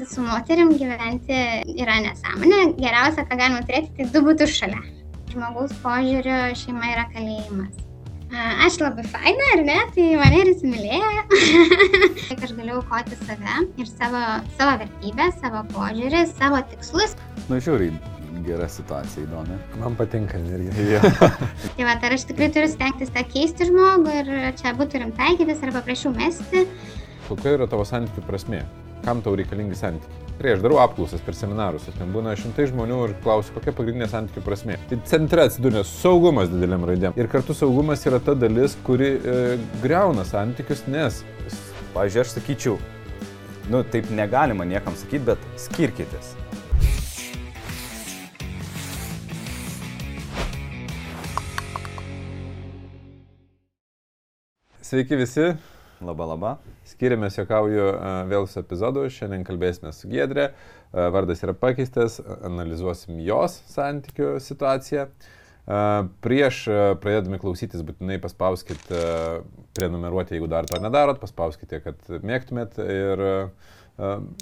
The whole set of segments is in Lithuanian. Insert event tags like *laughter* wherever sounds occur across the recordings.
su moterim gyventi yra nesąmonė. Geriausia, ką galima turėti, tai du būtus šalia. Žmogaus požiūrio šeima yra kalėjimas. Aš labai faina, ar ne? Tai mane ir įsimylėjo. *laughs* aš galiu aukoti save ir savo, savo vertybę, savo požiūrį, savo tikslus. Nu, žiūri, gera situacija įdomi. Man patinka energija. Ja. *laughs* tai va, ar aš tikrai turiu stengtis tą keisti žmogų ir čia abu turim taikytis arba prašau mesti. Kokia yra tavo santykių prasme? Kam tau reikalingi santykiai. Prieš darau apklausas per seminarus, ten būna šimtai žmonių ir klausiu, kokia pagrindinė santykių prasme. Tai centre atsidūrė saugumas dideliam raidėm. Ir kartu saugumas yra ta dalis, kuri e, greuna santykius, nes... Pavyzdžiui, aš sakyčiau, nu taip negalima niekam sakyti, bet skirkitės. Sveiki visi. Labą, labą. Skiriamės, jokauju vėl su epizodu, šiandien kalbėsime su Gedrė, vardas yra pakeistas, analizuosim jos santykių situaciją. Prieš pradėdami klausytis būtinai paspauskit prenumeruoti, jeigu dar to nedarot, paspauskite, kad mėgtumėt. Ir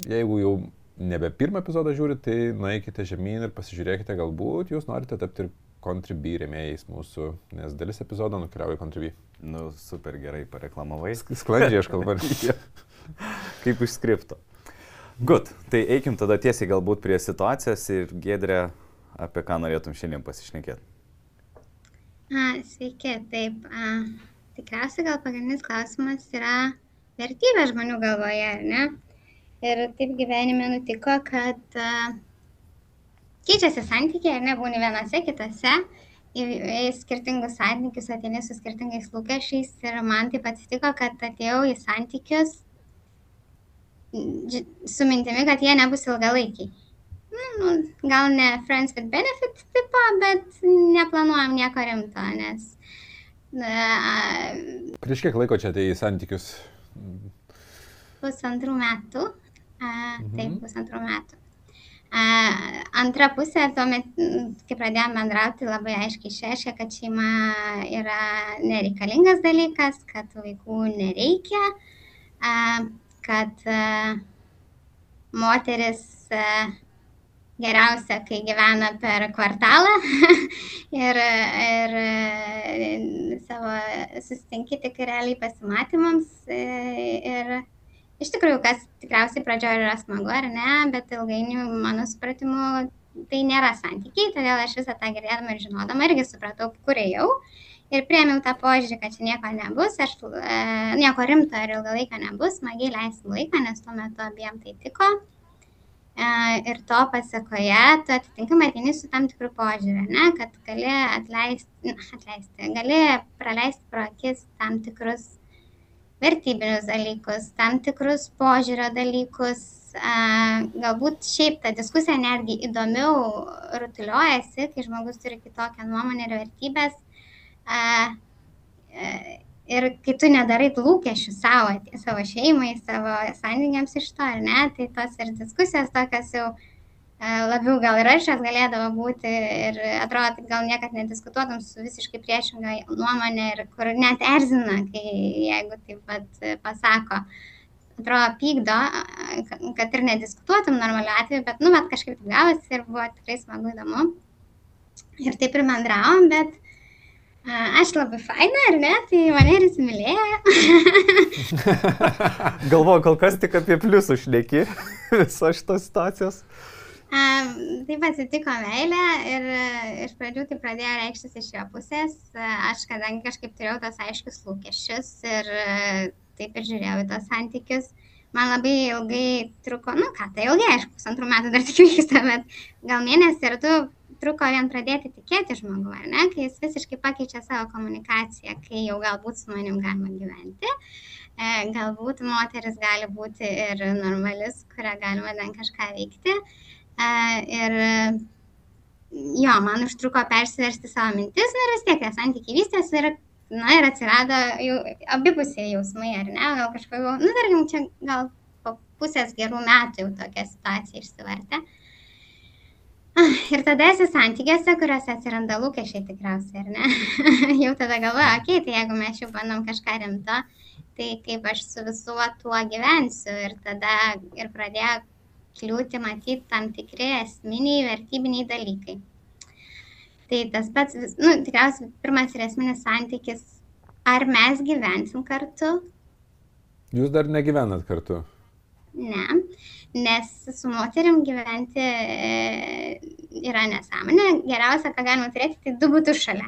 jeigu jau nebe pirmą epizodą žiūrit, tai nueikite žemyn ir pasižiūrėkite, galbūt jūs norite tapti ir Contribui rėmėjais mūsų, nes dalis epizodo nukeliauja į Contribui. Nu, super gerai pareklamavai. Sklandžiai aš kalbu. *laughs* Kaip iš skripto. Gut, tai eikim tada tiesiai galbūt prie situacijos ir Gedrė, apie ką norėtum šiandien pasišnekėti. A, sveiki, taip. A, tikriausiai gal pagrindinis klausimas yra vertybė žmonių galvoje, ar ne? Ir taip gyvenime nutiko, kad a, keičiasi santykiai, ar ne, būni vienose, kitose, į, į skirtingus santykius ateini su skirtingais lūkesčiais ir man taip atsitiko, kad atėjau į santykius su mintimi, kad jie nebus ilgalaikiai. Nu, gal ne friends with benefit tipo, bet neplanuojam nieko rimto, nes... Uh, Prieš kiek laiko čia atėjai į santykius? Pusantrų metų. Uh, mhm. Taip, pusantrų metų. Antra pusė, tuomet, kai pradėjome bendrauti, labai aiškiai išreiškė, kad šeima yra nereikalingas dalykas, kad vaikų nereikia, kad moteris geriausia, kai gyvena per kvartalą. *laughs* Ir, ir savo susitinki tik realiai pasimatymams ir iš tikrųjų, kas tikriausiai pradžioje yra smagu ar ne, bet ilgainiui, mano supratimu, tai nėra santykiai, todėl aš visą tą girdėdama ir žinodama irgi supratau, kur ėjau. Ir priemiau tą požiūrį, kad čia nieko nebus, aš e, nieko rimto ir ilgą laiką nebus, smagiai leisim laiką, nes tuo metu abiem tai tiko. E, ir to pasiekoje, tu atitinkamai ateini su tam tikrų požiūrį, ne, kad gali atleisti, atleisti, gali praleisti pro akis tam tikrus vertybinius dalykus, tam tikrus požiūrio dalykus. Galbūt šiaip ta diskusija netgi įdomiau rutuliuojasi, kai žmogus turi kitokią nuomonę ir vertybės. Ir kai tu nedarai lūkesčių savo, savo šeimai, savo santykiams iš to, ar ne, tai tos ir diskusijos tokios jau uh, labiau gal ir aš galėdavo būti ir atrodo, kad gal niekad nediskutuotum su visiškai priešinga nuomonė ir kur net erzina, kai jeigu taip pat pasako. Atrodo, pykdo, kad ir nediskutuotum normaliu atveju, bet, nu, bet kažkaip gavosi ir buvo tikrai smagu įdomu. Ir taip ir bendravom, bet Aš labai faina, ar ne? Tai mane ir įsimylėjo. Galvoju, kol kas tik apie pliusų šneki visos šitos situacijos. Taip atsitiko meilė ir iš pradžių tai pradėjo reikštis iš jo pusės. Aš kadangi kažkaip turėjau tos aiškius lūkesčius ir taip ir žiūrėjau į tos santykius, man labai ilgai truko, nu ką, tai ilgai, aišku, pusantrų metų dar *laughs* tik vyksta, bet gal mėnesį ir du truko vien pradėti tikėti žmogų, ar ne, kai jis visiškai pakeičia savo komunikaciją, kai jau galbūt su manim galima gyventi. E, galbūt moteris gali būti ir normalis, kurią galima ten kažką veikti. Ir jo, man užtruko persiversti savo mintis, na ir vis tiek tie santykiai vystėsi ir, na ir atsirado jau abipusiai jausmai, ar ne, gal kažkokiu, nu tarkim, čia gal po pusės gerų metų jau tokia situacija išsivartė. Ir tada esi santykiuose, kuriuose atsiranda lūkesčiai tikriausiai, ar ne? *laughs* jau tada galvoju, okei, okay, tai jeigu mes jau bandom kažką rimto, tai kaip aš su visuo tuo gyvensiu. Ir tada ir pradėjo kliūti matyti tam tikri esminiai vertybiniai dalykai. Tai tas pats, nu, tikriausiai pirmas ir esminis santykis, ar mes gyvensim kartu? Jūs dar negyvenat kartu? Ne, nes su moterim gyventi e, yra nesąmonė. Geriausia, ką galima turėti, tai du būtų šalia.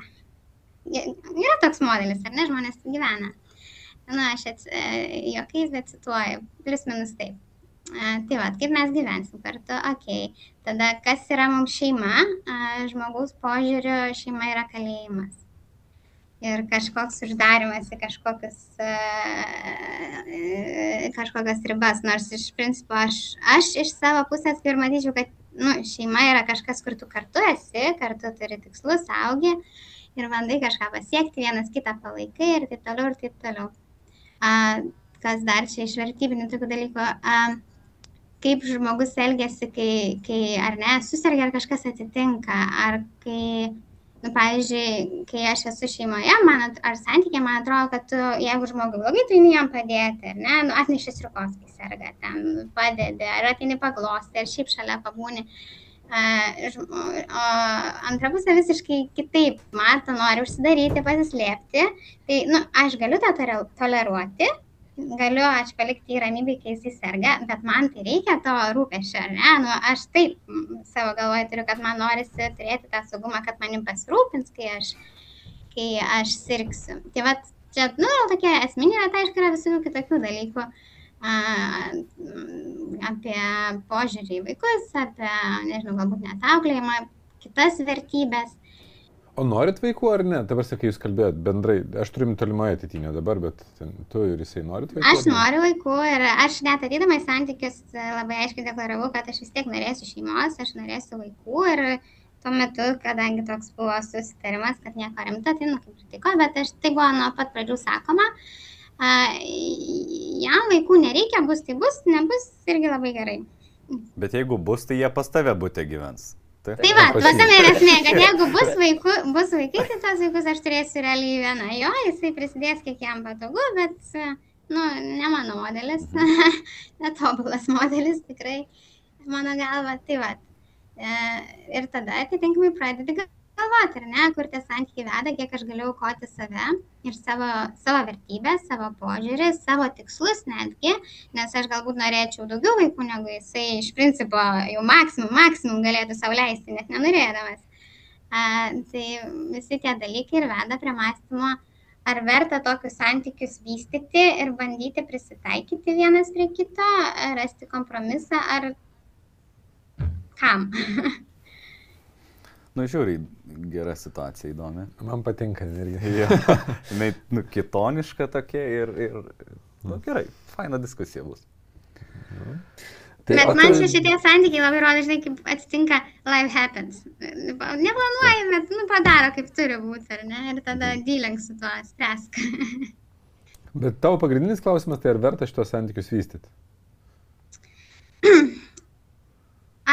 Yra toks modelis, ar ne, žmonės gyvena. Na, aš ats, e, jokiais, bet cituoju, plius minus taip. E, tai va, kaip mes gyvensim kartu. Okay. Tada, kas yra mums šeima, e, žmogaus požiūriu, šeima yra kalėjimas. Ir kažkoks uždarimas į kažkokius, kažkokias ribas, nors iš principo aš, aš iš savo pusės ir matyčiau, kad nu, šeima yra kažkas, kur tu kartu esi, kartu turi tikslus, augi ir bandai kažką pasiekti, vienas kitą palaikai ir taip toliau ir taip toliau a, kas dar čia iš vertybinių tokių dalykų, a, kaip žmogus elgesi, kai, kai ar ne, susirgia, ar kažkas atsitinka, ar kai, nu, pavyzdžiui, kai aš esu šeimoje, man, ar santykė, man atrodo, kad tu, jeigu žmogui blogai, tu jam padėti, ar ne, nu, atneši sriukos, kai serga, ten padedi, ar ateini paglosti, ar šiaip šalia pabūni. O antra pusė visiškai kitaip mato, nori užsidaryti, pasislėpti. Tai, na, nu, aš galiu tą toleruoti, galiu aš palikti į ramybę, kai jisai serga, bet man tai reikia to rūpešio, ne? Nu, aš taip savo galvoje turiu, kad man norisi turėti tą saugumą, kad manim pasirūpins, kai aš, kai aš sirgsiu. Tai va, čia, nu, tokia esminė, bet aišku, yra visų kitokių dalykų. Uh, apie požiūrį į vaikus, apie, nežinau, galbūt net auklėjimą, kitas vertybės. O norit vaikų ar ne? Dabar sakai, jūs kalbėjot bendrai, aš turiu tolimoje ateitinę dabar, bet ten, tu ir jisai norit vaikų? Aš noriu vaikų ir aš net atydama į santykius labai aiškiai deklaravau, kad aš vis tiek norėsiu šeimos, aš norėsiu vaikų ir tuo metu, kadangi toks buvo susitarimas, kad nieko rimta, tai nu kaip pritiko, bet aš, tai buvo nuo pat pradžių sakoma. Uh, jam vaikų nereikia, bus tai bus, nebus irgi labai gerai. Bet jeigu bus, tai jie pas tave būtė gyvens. Tai, tai va, tuose mėnesnė, kad jeigu bus, vaikų, bus vaikai, tai tos vaikus aš turėsiu realiai vieną. Jo, jisai prisidės kiek jam patogu, bet, nu, ne mano modelis, mhm. *laughs* netobulas modelis tikrai, mano galva, tai va. E, ir tada atitinkamai pradedi galvoti, ar ne, kur tie santykiai veda, kiek aš galiu aukoti save ir savo, savo vertybės, savo požiūrį, savo tikslus netgi, nes aš galbūt norėčiau daugiau vaikų negu jisai iš principo jau maksimum, maksimum galėtų savo leisti, net nenorėdamas. A, tai visi tie dalykai ir veda prie mąstymo, ar verta tokius santykius vystyti ir bandyti prisitaikyti vienas prie kito, rasti kompromisą, ar kam. *laughs* Nu, žiūri, gera situacija įdomi. Man patinka irgi. ja. Jis, nu, kitoniška tokia ir, ir nu, gerai, faina diskusija bus. Nu. Tai, bet man tai... šitie santykiai labai rodo, žinai, kaip atsitinka life happens. Neplanuoji, bet nu, padaro kaip turi būti, ar ne? Ir tada mhm. dylink su tuo, spręsk. *laughs* bet tavo pagrindinis klausimas, tai ar verta šitos santykius vystyti? *clears throat*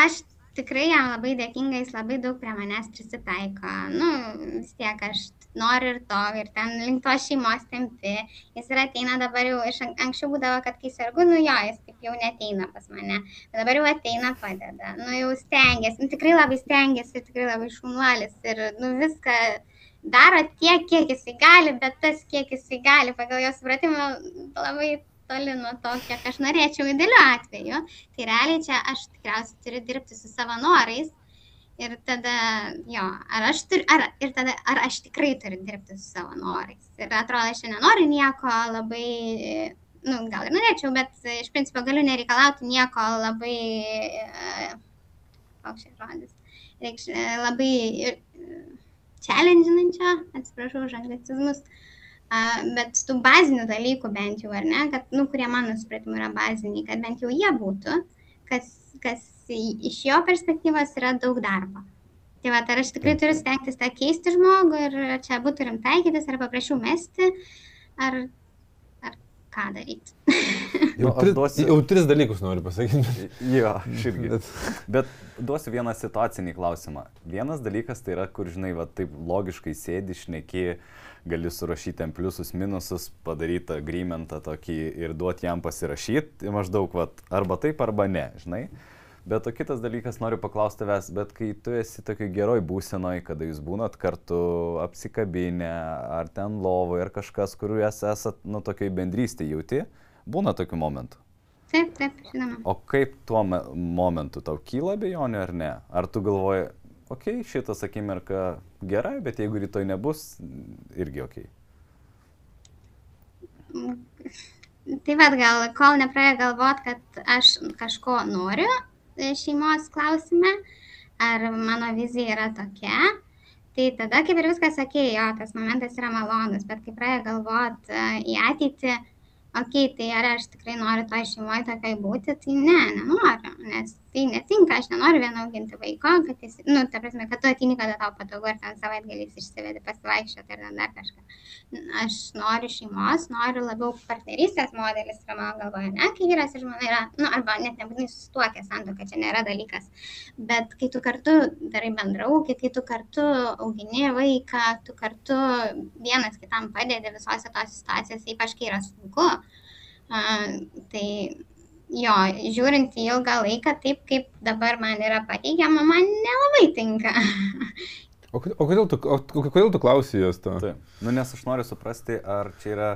Aš tikrai jam labai dėkinga, jis labai daug prie manęs prisitaiko. Nu, vis tiek aš noriu ir to, ir ten link to šeimos tempi. Jis ir ateina dabar jau, iš anksčiau būdavo, kad kai sergu, nu jo, jis taip jau neteina pas mane. Bet dabar jau ateina, padeda. Nu, jau stengiasi, nu, tikrai labai stengiasi, tikrai labai šunuolis. Ir, nu, viską daro tiek, kiek jisai gali, bet tas, kiek jisai gali, pagal jo supratimą, labai toli nuo to, kiek aš norėčiau idealiu atveju. Tai realiai čia aš tikriausiai turiu dirbti su savo norais. Ir tada, jo, ar aš, turiu, ar, ir tada, ar aš tikrai turiu dirbti su savo norais. Ir atrodo, aš nenoriu nieko labai, nu, gal ir norėčiau, bet iš principo galiu nereikalauti nieko labai, koks šis žodis, reikš, labai challenginančio, atsiprašau už anglicizmus. Uh, bet tų bazinių dalykų bent jau, ar ne, kad, nu, kurie mano supratimu yra baziniai, kad bent jau jie būtų, kas, kas iš jo perspektyvos yra daug darbo. Tai va, ar aš tikrai turiu stengtis tą keisti žmogų ir čia būtų turim taikytis, ar paprašiau mesti, ar, ar ką daryti. *laughs* jau, tris, duosiu... jau tris dalykus noriu pasakyti. *laughs* jo, aš irgi. Bet, bet duosiu vieną situacinį klausimą. Vienas dalykas tai yra, kur, žinai, va, taip logiškai sėdi, šneki, uh, gali surašyti ten pliusus, minusus, padaryti agreementą tokį ir duoti jam pasirašyti, maždaug, vat, arba taip, arba ne, žinai. Bet o kitas dalykas, noriu paklausti tavęs, bet kai tu esi tokiai geroj būsenoj, kada jūs būnat kartu apsikabinę, ar ten lovoje, ar kažkas, kur jūs esat, nu, tokiai bendrystė jauti, būna tokių momentų. Taip, taip, žinoma. O kaip tuo me- momentu tau kyla abejonių ar ne? Ar tu galvoji, okei, okay, šitas akimirka gerai, bet jeigu rytoj nebus, irgi. Okay. Tai vad gal, kol nepradėjo galvot, kad aš kažko noriu šeimos klausime, ar mano vizija yra tokia, tai tada kaip ir viskas sakė, jo, tas momentas yra malonus, bet kai pradėjo galvot e, į ateitį, okei, okay, tai ar aš tikrai noriu toj šeimoje tokiai būti, tai ne, nenoriu, nes tai netinka, aš nenoriu vien auginti vaiko, kad jis, nu, ta prasme, kad tu atini, kada tau patogu, ar ten savaitgaliais išsivedi pasivaikščioti, ar ten dar kažką. Aš noriu šeimos, noriu labiau partnerystės modelis yra mano galvoje, ne, kai vyras ir žmona yra, nu, arba net nebūtinai susituokę santoka, čia nėra dalykas, bet kai tu kartu darai bendraukį, kai tu kartu augini vaiką, tu kartu vienas kitam padedi visose tos situacijose, ypač kai yra sunku, uh, tai jo, žiūrint į ilgą laiką, taip kaip dabar man yra pateikiama, man nelabai tinka. O, o kodėl tu, o, kodėl tu klausai jos to? Taip. Nu, nes aš noriu suprasti, ar čia yra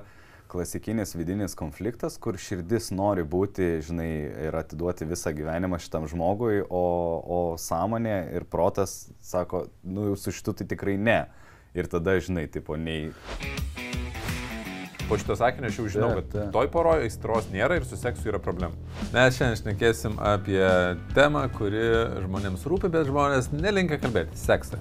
klasikinis vidinis konfliktas, kur širdis nori būti, žinai, ir atiduoti visą gyvenimą šitam žmogui, o, o sąmonė ir protas sako, nu, su šitu tai tikrai ne. Ir tada, žinai, tipo, nei... Po šito sakinio aš jau žinau, Taip, kad taip. toj poroje aistros nėra ir su seksu yra problemų. Mes šiandien šnekėsim apie temą, kuri žmonėms rūpi, bet žmonės nelinkia kalbėti - seksą.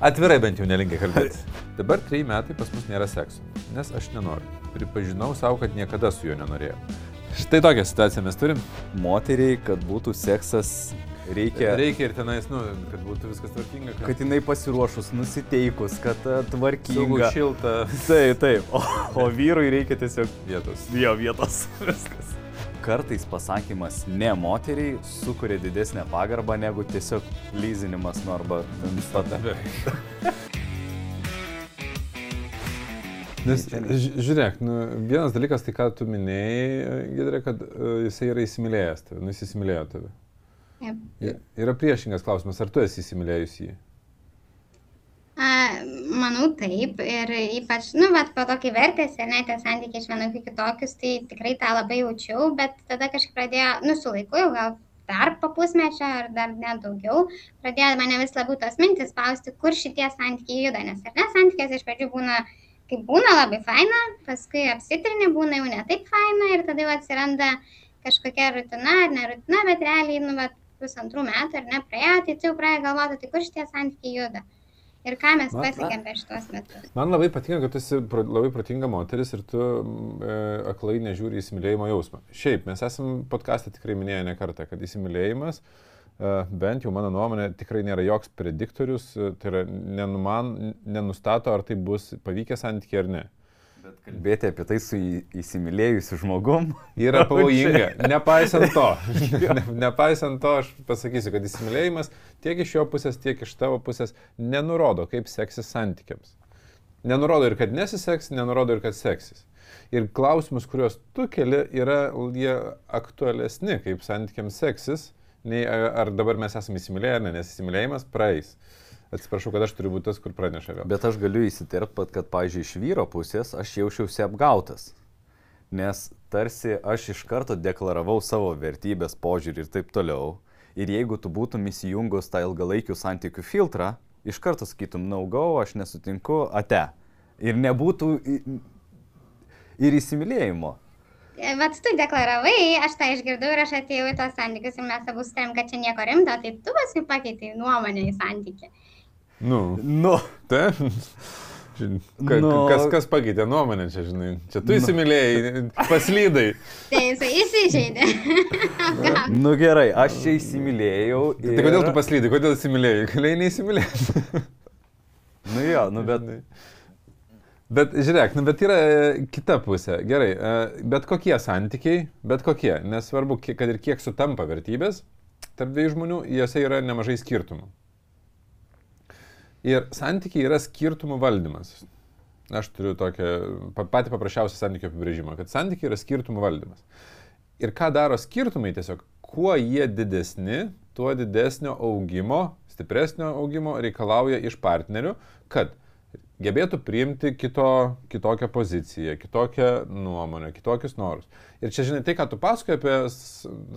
Atvirai bent jau nelinkia kalbėti. *laughs* Dabar trejai metai pas mus nėra sekso, nes aš nenoriu. Pripažinau savo, kad niekada su juo nenorėjau. Štai tokią situaciją mes turim. Moteriai, kad būtų seksas, reikia... Reikia ir tenais, nu, kad būtų viskas tvarkinga, kad, Kad jinai pasiruošus, nusiteikus, kad e, saugu, tvarkinga. šilta Taip, taip. O, o vyrui reikia tiesiog vietos. jo vietos. Viskas. Kartais pasakymas ne moteriai sukuria didesnę pagarbą negu tiesiog lyzinimas, nu arba tada. Nes, ži- žiūrėk, nu, vienas dalykas, tai ką tu minėjai, Gedrė, kad uh, jisai yra įsimylėjęs tave, nu jis įsimylėjo tave. Taip. Yra priešingas klausimas, ar tu esi įsimylėjus jį? A, manau taip ir ypač, nu, bet po to, kai vertėsi, ne, tie santykiai iš vienokių kitokius, tai tikrai tą labai jaučiau, bet tada kažkaip pradėjo, nu, su laiku jau gal dar po pusmečio ar dar net daugiau, pradėjo mane vis labiau tos mintis spausti, kur šitie santykiai juda, nes ar ne, santykiai iš pradžių būna, kai būna labai faina, paskui apsitrini, būna jau ne taip faina ir tada jau atsiranda kažkokia rutina ar ne rutina, bet realiai, nu, bet pusantrų metų ar ne praėjo, tai tu jau pradėjai galvoti, tai kur šitie santykiai juda. Ir ką mes pasiekėm per šitos metus. Man labai patinka, kad tu esi labai protinga moteris ir tu e, aklai nežiūri įsimylėjimo jausmą. Šiaip, mes esam podcast'e tikrai minėję ne kartą, kad įsimylėjimas, e, bent jau mano nuomonė, tikrai nėra joks prediktorius, e, tai yra nenuman, nenustato, ar tai bus pavykę santykiai ar ne. Bet kalbėti apie tai su įsimylėjusiu žmogum. *laughs* Yra *laughs* pavojinga. Nepaisant to, *laughs* ne, nepaisant to, aš pasakysiu, kad įsimylėjimas tiek iš jo pusės, tiek iš tavo pusės nenurodo, kaip seksis santykiams. Nenurodo ir kad nesiseks, nenurodo ir kad seksis. Ir klausimus, kuriuos tu keli, yra jie aktualesni, kaip santykiams seksis, nei ar dabar mes esame įsimylėję ar ne, nes įsimylėjimas praeis. Atsiprašau, kad aš turiu būti tas, kur praneša vėl. Bet aš galiu įsiterpti, kad, pavyzdžiui, iš vyro pusės aš jaučiausi apgautas. Nes tarsi aš iš karto deklaravau savo vertybės, požiūrį ir taip toliau. Ir jeigu tu būtum įsijungus tą ilgalaikių santykių filtrą, iš karto sakytum, naugau, aš nesutinku, ate. Ir nebūtų ir įsimylėjimo. Vat tu deklaravai, aš tą išgirdau ir aš atėjau į tos santykius ir mes abu sutarėm, kad čia nieko rimto, tai tu paskui pakeitai nuomonę į santykių. Nu, Nu, te. Žin- Ka, Nu. kas, kas pakeitė nuomonę čia, žinai? Čia tu įsimylėjai, paslydai. Tai jisai įsižeidė. *laughs* Nu gerai, aš čia įsimylėjau. Ir... Tai kodėl tu paslydai, kodėl įsimylėjai? Galėjai neįsimylėti. *laughs* Nu jo, nu bet... Bet žiūrėk, nu, bet yra e, kita pusė. Gerai, e, bet kokie santykiai, bet kokie, nesvarbu, kad ir kiek sutampa vertybės, tarp dviejų žmonių, juose yra nemažai skirtumų. Ir santykiai yra skirtumų valdymas. Aš turiu tokią pa- patį paprasčiausią santykių apibrėžimą, kad santykiai yra skirtumų valdymas. Ir ką daro skirtumai tiesiog, kuo jie didesni, tuo didesnio augimo, stipresnio augimo reikalauja iš partnerių, kad gebėtų priimti kito, kitokią poziciją, kitokią nuomonę, kitokius norus. Ir čia, žinai, tai, ką tu pasakoji apie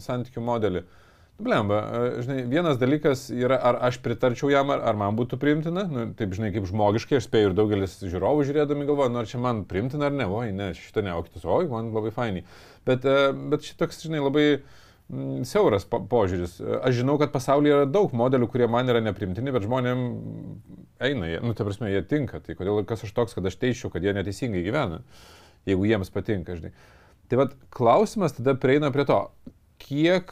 santykių modelį, nu, Blemba, žinai, vienas dalykas yra, ar aš pritarčiau jam, ar, ar man būtų priimtina, nu, taip, žinai, kaip žmogiškai, aš spėju ir daugelis žiūrovų žiūrėdami galvoja, nu, ar čia man priimtina ar ne, oi, ne, šitą ne, o kitus, oi, man labai fainiai. Bet, bet šitoks, žinai, labai Mm, siauras po požiūris. Aš žinau, kad pasaulyje yra daug modelių, kurie man yra neprimtini, bet žmonėm eina, jie, nu, tai prasme, jie tinka. Tai kodėl kas aš toks, kad aš teiščiau, kad jie neteisingai gyvena, jeigu jiems patinka, žinai. Tai vad klausimas tada prieina prie to, kiek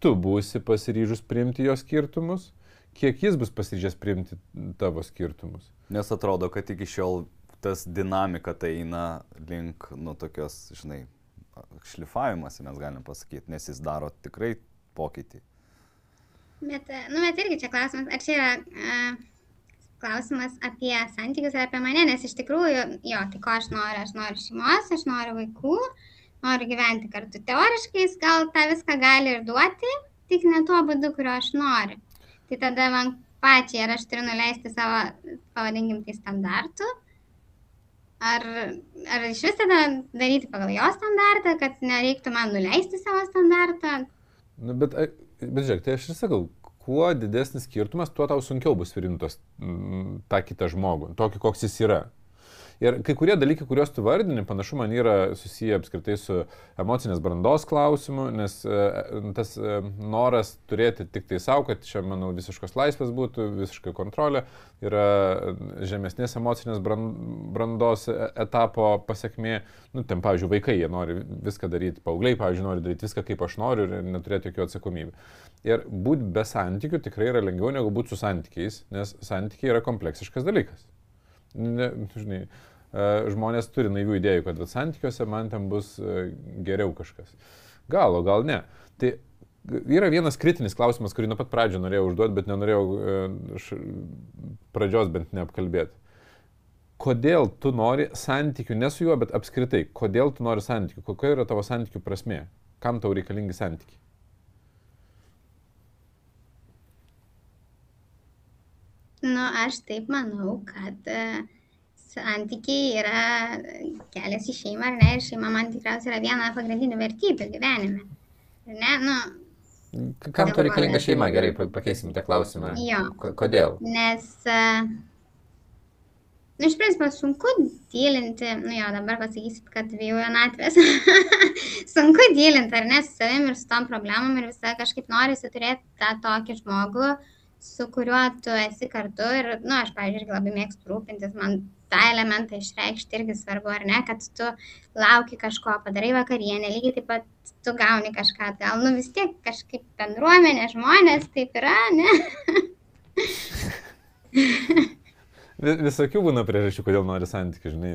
tu būsi pasiryžus priimti jo skirtumus, kiek jis bus pasiryžęs priimti tavo skirtumus. Nes atrodo, kad iki šiol tas dinamika tai eina link, nu, tokios, žinai, šlifavimas, mes galim pasakyti, nes jis daro tikrai pokytį. Bet, nu, bet irgi čia klausimas, ar čia yra uh, klausimas apie santykius ar apie mane, nes iš tikrųjų, jo, tai ko aš noriu, aš noriu šeimos, aš noriu vaikų, noriu gyventi kartu. Teoriškai jis gal tą viską gali ir duoti, tik ne tuo būdu, kurio aš noriu. Tai tada man pačiai, ar aš turiu nuleisti savo, pavadinkim, tai standartų, Ar, ar iš vis tada daryti pagal jo standartą, kad nereiktų man nuleisti savo standartą? Nu, bet, bet žiūrėk, tai aš ir sakau, kuo didesnis skirtumas, tuo tau sunkiau bus virintos tą kitą žmogų, tokį, koks jis yra. Ir kai kurie dalykai, kuriuos tu vardini, panašu man yra susiję apskritai su emocinės brandos klausimu, nes e, tas e, noras turėti tik tai savo, kad čia, manau, visiškos laisvės būtų, visiškai kontrolė, yra žemesnės emocinės brandos e, etapo pasiekmė. Nu, ten, pavyzdžiui, vaikai, jie nori viską daryti, paaugliai, pavyzdžiui, nori daryti viską, kaip aš noriu ir neturėti jokių atsakomybių. Ir būti be santykių tikrai yra lengviau negu būti su santykiais, nes santykiai yra kompleksiškas dalykas. Ne, žinai, E, žmonės turi naivių idėjų, kad santykiuose man ten bus e, geriau kažkas. Gal, o gal ne. Tai yra vienas kritinis klausimas, kurį nuo pat pradžio norėjau užduoti, bet nenorėjau e, pradžios bent neapkalbėti. Kodėl tu nori santykių, ne su juo, bet apskritai, kodėl tu nori santykių, kokia yra tavo santykių prasme, kam tau reikalingi santykiai? Nu, aš taip manau, kad uh, santykiai yra kelias į šeimą, ar ne? Ir šeima man tikriausiai yra viena pagrindinių vertybių gyvenime. Ar ne? Nu, Kam to reikalinga šeima? Gerai, pakeisim tą klausimą. Jo. Kodėl? Nes, nu, iš principo, sunku dylinti, nu jo, dabar pasakysit, kad vėjų vienatvės. *laughs* sunku dylinti, ar ne, su savim ir su tom problemom ir visą kažkaip norisi turėti tą tokį žmogų, su kuriuo tu esi kartu ir, nu, aš, pavyzdžiui, irgi labai mėgstu rūpintis, man tą elementą išreikšti irgi svarbu, ar ne, kad tu lauki kažko, padarai vakarienę, lygiai taip pat tu gauni kažką atgal, nu vis tiek kažkaip bendruomenė, žmonės taip yra, ne? *laughs* Visokių būna priežasčių, kodėl nori santykių, žinai.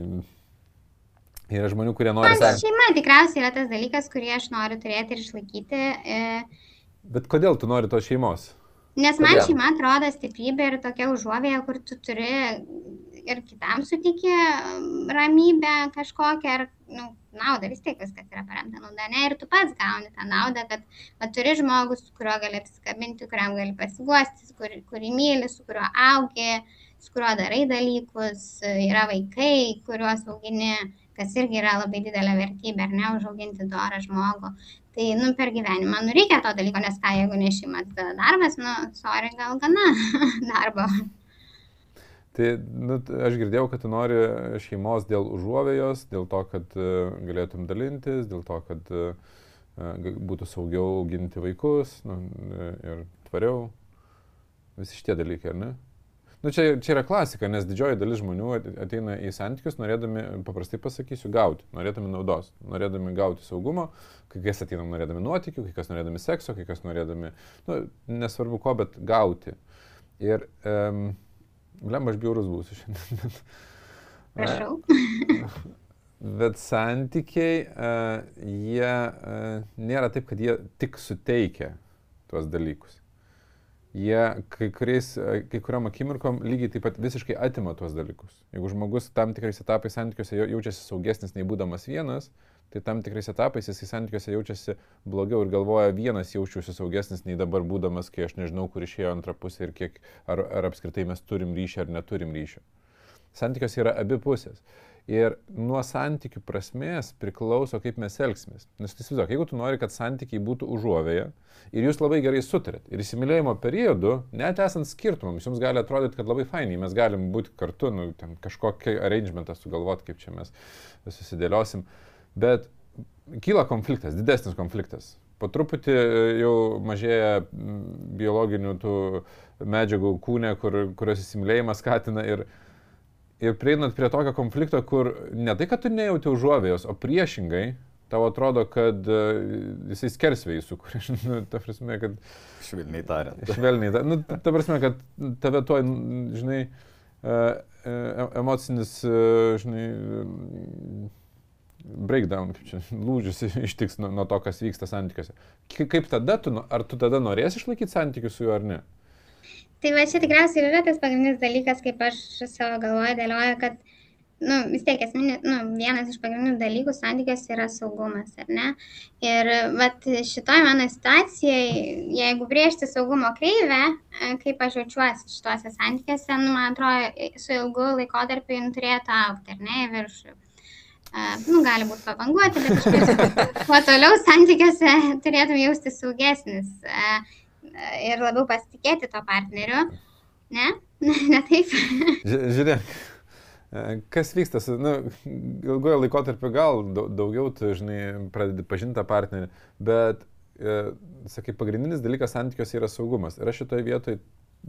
Yra žmonių, kurie nori santykių. Šeima tikriausiai yra tas dalykas, kurį aš noriu turėti ir išlaikyti. E... Bet kodėl tu nori tos šeimos? Nes man Kodėl? šeima atrodo stiprybė ir tokia užuovėja, kur tu turi ir kitam sutikė um, ramybę kažkokią ar nu, naudą, vis tiek viskas yra paremta nauda, ne, ir tu pats gauni tą naudą, kad va, turi žmogus, su kuriuo gali apsikabinti, kuriam gali pasiguosti, kur, kurį myli, su kuriuo augi, su kuriuo darai dalykus, yra vaikai, kuriuos augini, kas irgi yra labai didelė vertybė, ar ne, užauginti dorą žmogų. Tai, nu, per gyvenimą, nu, reikia to dalyko, nes ką, jeigu nešimas darbas, nu, sorry, gal gana *laughs* darbo. Tai nu, aš girdėjau, kad tu nori šeimos dėl užuovėjos, dėl to, kad uh, galėtum dalintis, dėl to, kad uh, būtų saugiau auginti vaikus nu, ir tvariau. Visi šitie dalykai, ar ne? Nu, čia, čia yra klasika, nes didžioji dalis žmonių ateina į santykius norėdami, paprastai pasakysiu, gauti, norėdami naudos, norėdami gauti saugumo, kai kas ateina norėdami nuotikių, kai kas norėdami sekso, kai kas norėdami, nu, nesvarbu ko, bet gauti. Ir um, Blem, aš bjaurus būsiu šiandien. *laughs* Prašau. *laughs* Bet santykiai, uh, jie uh, nėra taip, kad jie tik suteikia tuos dalykus. Jie kai, kuriais, kai kuriam akimirkom lygiai taip pat visiškai atima tuos dalykus. Jeigu žmogus tam tikrais etapais santykiuose jaučiasi saugesnis nei būdamas vienas, tai tam tikrais etapais jisai santykiuose jaučiasi blogiau ir galvoja, vienas jaučiuosi saugesnis nei dabar būdamas, kai aš nežinau, kur išėjo antra pusė ir kiek, ar, ar apskritai mes turim ryšį ar neturim ryšio. Santykios yra abi pusės. Ir nuo santykių prasmės priklauso, kaip mes elgsimės. Nes įsivaizduok, jeigu tu nori, kad santykiai būtų užuovėje ir jūs labai gerai sutarėt ir įsimylėjimo periodu, net esant skirtumams, jums gali atrodyti, kad labai fainiai, mes galim būti kartu, nu, kažkokį arrangementą sugalvoti, kaip čia mes susidėliosim. Bet kyla konfliktas, didesnis konfliktas. Po truputį jau mažėja biologinių tų medžiagų kūne, kur, kurios įsimylėjimas skatina ir, ir prieinant prie tokio konflikto, kur ne tai, kad tu nejauti užuovėjos, o priešingai, tau atrodo, kad uh, jisai skersvėjai sukuria. *laughs* nu, ta prasme, kad... Švelniai tariant. Švelniai tariant. Nu, ta prasme, kad tave to, žinai, uh, emocinis, uh, žinai, breakdown, čia, lūžis *laughs* ištiks nuo, nuo to, kas vyksta santykiuose. Kaip tada tu, ar tu tada norėsi išlaikyti santykius su juo ar ne? Tai va čia tikriausiai yra tas pagrindinis dalykas, kaip aš savo galvoje dėlioju, kad nu, vis tiek esminė, nu, vienas iš pagrindinių dalykų santykiuose yra saugumas, ar ne? Ir vat, šitoje mano situacijoje, jeigu brėžti saugumo kreivę, kaip aš jaučiuosi šituose santykiuose, nu, man atrodo, su ilgu laikotarpiu jin turėtų aukti, ar ne, į viršų. Uh, nu, gali būti pavanguoti, bet *laughs* kuo toliau santykiuose turėtum jausti saugesnis. Uh, ir labiau pasitikėti to partneriu. Ne? *laughs* ne taip. Žiūrėk. Kas vyksta, nu, ilgojo laikotarpio gal daugiau tu, žinai, pradedi pažinti tą partnerį, bet, e, sakai, pagrindinis dalykas santykiuose yra saugumas. Ir aš šitoje vietoje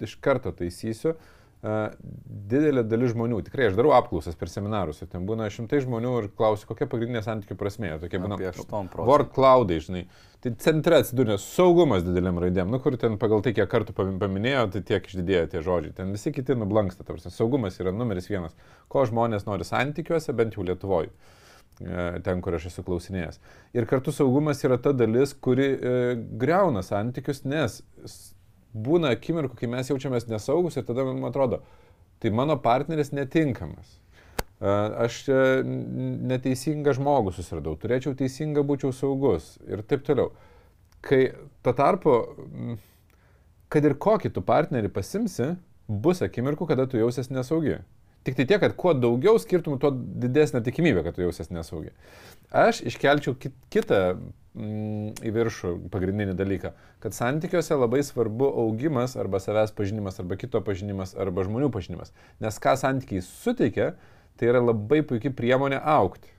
iš karto taisysiu, e, didelė dalis žmonių, tikrai aš darau apklausas per seminarus, ten būna šimtai žmonių ir klausiu, kokia pagrindinė santykių prasmė. Tokie būna word cloudai, žinai. Tai centre atsidūrė saugumas dideliam raidėm, nu kur ten pagal tai, kiek kartų paminėjo, tai tiek išdidėjo tie žodžiai. Ten visi kiti nublanksta, tarsi saugumas yra numeris vienas. Ko žmonės nori santykiuose, bent jau Lietuvoje ten, kur aš esu klausinėjęs. Ir kartu saugumas yra ta dalis, kuri e, greuna santykius, nes būna akimirkų, kai mes jaučiamės nesaugus ir tada man atrodo, tai mano partneris netinkamas. Aš neteisingą žmogų susiradau, turėčiau teisingą būčiau saugus ir taip toliau. Kai tuo tarpu, kad ir kokį tu partnerį pasimsi, bus akimirkų, kada tu jausies nesaugi. Tik tai tiek, kad kuo daugiau skirtumų, tuo didesnė tikimybė, kad tu jausies nesaugi. Aš iškelčiau kitą mm, į viršų pagrindinį dalyką, kad santykiuose labai svarbu augimas arba savęs pažinimas, arba kito pažinimas, arba žmonių pažinimas. Nes ką santykiai suteikia, tai yra labai puikia priemonė aukti.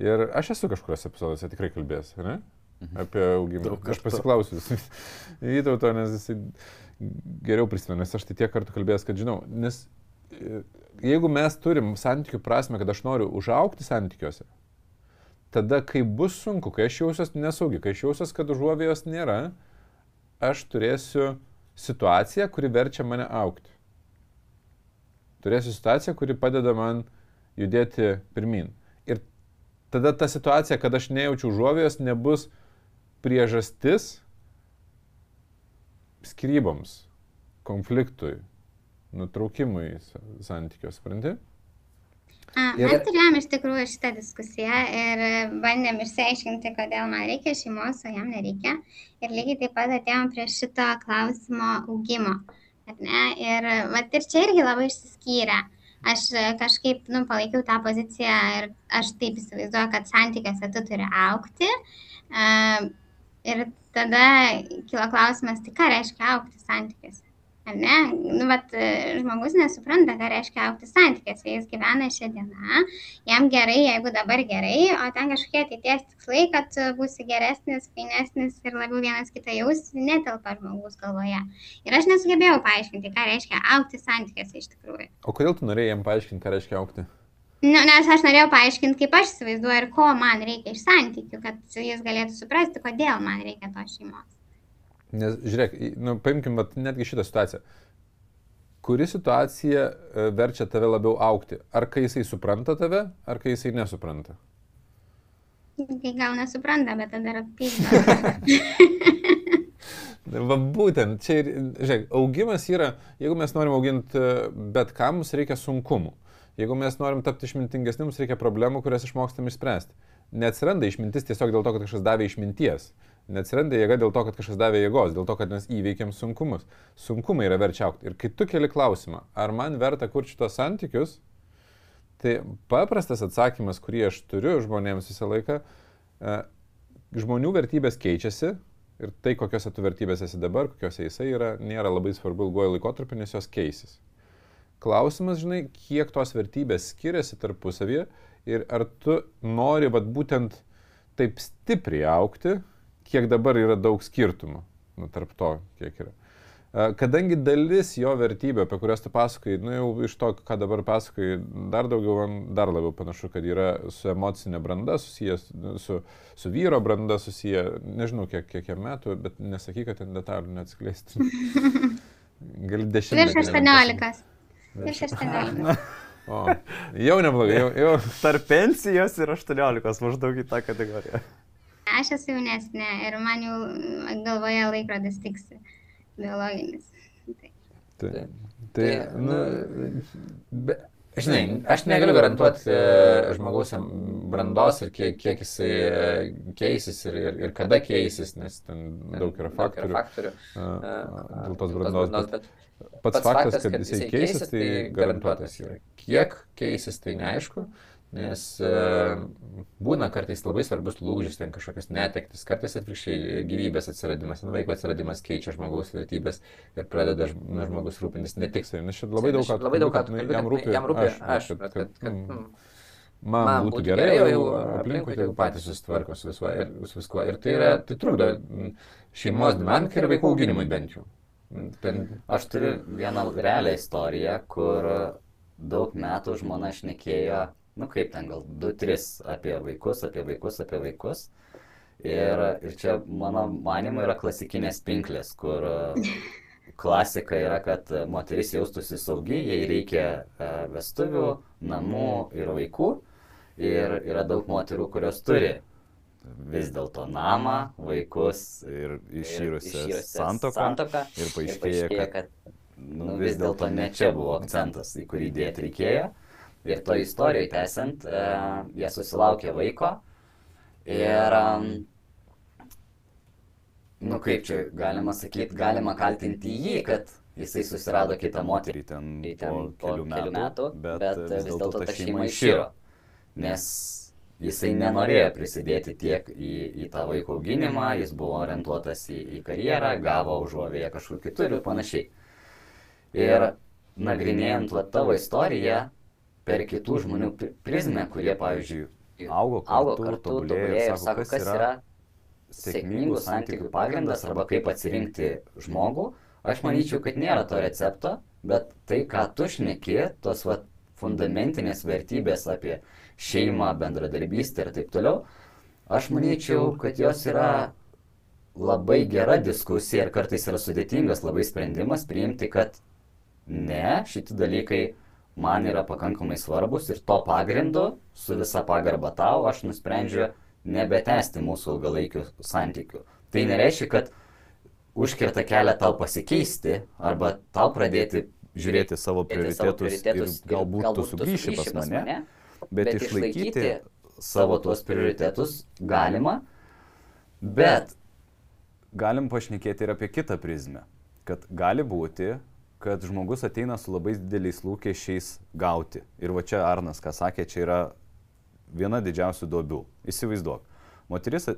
Ir aš esu kažkuriuose epizoduose tikrai kalbėjęs, ne? Mhm. Apie augimą. Aš pasiklausiu įtauto, *laughs* nes jisai geriau prisimena, nes aš tai tiek kartų kalbėjęs, kad žinau, nes jeigu mes turim santykių prasme, kad aš noriu užaukti santykiuose, tada, kai bus sunku, kai aš jausiuosi nesaugi, kai aš jausiuosi, kad užuovėjos nėra, aš turėsiu situaciją, kuri verčia mane aukti. Turėsiu situaciją, kuri padeda man judėti pirmin. Ir tada ta situacija, kad aš nejaučiu užuovėjos, nebus priežastis skryboms, konfliktui, nutraukimui santykios, supranti? Ir... Mes turėjom iš tikrųjų šitą diskusiją ir bandėm išsiaiškinti, kodėl man reikia šeimos, o jam nereikia. Ir lygiai taip pat atėjom prie šito klausimo augimo. Ir, vat, ir čia irgi labai išsiskyrė. Aš kažkaip nu, palaikiau tą poziciją ir aš taip įsivaizduoju, kad santykiuose tu turi aukti. Ir tada kilo klausimas, tai ką reiškia aukti santykiuose? Ne? Nu, vat, žmogus nesupranta, ką reiškia aukti santykiuose. Jis gyvena šią dieną, jam gerai, jeigu dabar gerai, o ten kažkokie ateities tikslai, kad būsi geresnis, fainesnis ir labiau vienas kitą jaus, netelpa žmogus galvoje. Ir aš nesugebėjau paaiškinti, ką reiškia aukti santykiuose iš tikrųjų. O kodėl tu norėjai jam paaiškinti, ką reiškia aukti? Nu, nes aš norėjau paaiškinti, kaip aš įsivaizduoju ir ko man reikia iš santykių, kad jis galėtų suprasti, kodėl man reikia to šeimos. Nes, žiūrėk, nu, paimkim vat, netgi šitą situaciją. Kuri situacija e, verčia tave labiau aukti? Ar kai jisai supranta tave, ar kai jisai nesupranta? Kai gal nesupranta, bet tada yra pyktį. *laughs* Va būtent, čia ir, žiūrėk, augimas yra, jeigu mes norim auginti e, bet kam, mums reikia sunkumų. Jeigu mes norim tapti išmintingesni, mums reikia problemų, kurias išmokstam išspręsti. neatsiranda išmintis tiesiog dėl to, kad kažkas davė išminties. Neatsiranda jėga dėl to, kad kažkas davė jėgos, dėl to, kad mes įveikėm sunkumus. Sunkumai yra verčia aukti. Ir kai tu keli klausimą, ar man verta kurti šitos santykius, tai paprastas atsakymas, kurį aš turiu žmonėms visą laiką, e, žmonių vertybės keičiasi ir tai, kokiose tu vertybės esi dabar, kokiose jisai yra, nėra labai svarbu ilgojo laikotarpiu, nes jos keisis. Klausimas, žinai, kiek tos vertybės skiriasi tarpusavyje ir ar tu nori vat, būtent taip stipriai aukti, kiek dabar yra daug skirtumų nu, tarp to, kiek yra. Kadangi dalis jo vertybių, apie kurias tu pasakai, nu jau iš to, ką dabar pasakai, dar daugiau, man dar labiau panašu, kad yra su emocinė branda susijęs, su, su vyro branda susiję, nežinau kiek, kiek jam metų, bet nesakyk, kad ten detalių neatskleisti. *laughs* Gali dešimtmetį. Virš 18. Virš 18. O, jau neblogai, jau, jau. Tarp pensijos ir 18 maždaug į tą kategoriją. Aš esu jaunesnė ir man jau galvoje laikrodis tiksi biologinis. Tai. Tai, Tai, tai, nu, nu, be, žinai, aš negaliu garantuoti e, žmogaus brandos ir kiek, kiek jisai e, keisis ir, ir, ir kada keisis, nes ten daug yra faktorių. faktorių. a, e, a, Dėl tos brandos. bet bet Pats faktas, kad jisai keisis, tai garantuotas yra. Kiek keisis, tai neaišku, nes uh, būna kartais labai svarbus lūžis, ten kažkokios netektis, kartais atvirkščiai gyvybės atsiradimas, nu, vaiko atsiradimas keičia žmogaus vertybės ir pradeda žm- nu, žmogus rūpintis ne tik nes čia labai daug ką. Labai daug ką, nu, kalbi, jam kad rūpi. jam rūpi aš, aš, kad, kad, kad, kad mm, man, man būtų gerai, o jau aplinkui jau patys susitvarko su viskuo ir, su viskuo. ir tai, yra, tai trukdo mm, šeimos dinamikai ir vaikų auginimui bent jau. Mm, ten- Aš turiu vieną realią istoriją, kur daug metų žmona šnekėjo, nu kaip ten gal 2-3 apie vaikus, apie vaikus, apie vaikus. Ir, ir čia mano manimo yra klasikinės pinklės, kur *laughs* klasika yra, kad moteris jaustųsi saugi, jai reikia e, vestuvių, namų ir vaikų. Ir yra daug moterų, kurios turi vis dėlto namą, vaikus Ir išyrusią santoką. santuoką. Ir paaiškėja, kad nu, vis dėlto ne čia buvo akcentas, į kurį dėti reikėjo. Ir to istorijoje tęsiant, e, jie susilaukė vaiko. Ir, nu kaip čia galima sakyti, galima kaltinti jį, kad jisai susirado kitą moterį. ten Tai po ten po kelių metų, bet, bet vis dėlto ta šeima iširo. Nes jisai nenorėjo prisidėti tiek į, į tą vaiko auginimą, jis buvo orientuotas į, į karjerą, gavo užuovėję kažkur kitur ir panašiai. Ir nagrinėjant va, tavo istoriją per kitų žmonių pri- prizmę, kurie, pavyzdžiui, Augo augo kartu, kartu, tobulėjo ir sako, kas yra sėkmingų santykių pagrindas arba kaip atsirinkti žmogų, aš manyčiau, kad nėra to recepto, bet tai, ką tu šneki, tos va, fundamentinės vertybės apie šeimą, bendradarbystę ir taip toliau, aš manyčiau, kad jos yra labai gera diskusija ir kartais yra sudėtingas labai sprendimas priimti, kad ne, šitie dalykai man yra pakankamai svarbus ir to pagrindu, su visa pagarba tau, aš nusprendžiu nebetesti mūsų ilgalaikių santykių. Tai nereiškia, kad užkirta kelią tau pasikeisti arba tau pradėti žiūrėti savo savo prioritetus ir galbūt tu sugrįši pas mane, bet išlaikyti savo tuos prioritetus galima, bet galim pašnekėti ir apie kitą prizmę. Kad gali būti, kad žmogus ateina su labai dideliais lūkesčiais gauti. Ir va čia Arnas, ką sakė, čia yra viena didžiausių duobių. Įsivaizduok. Moteris e,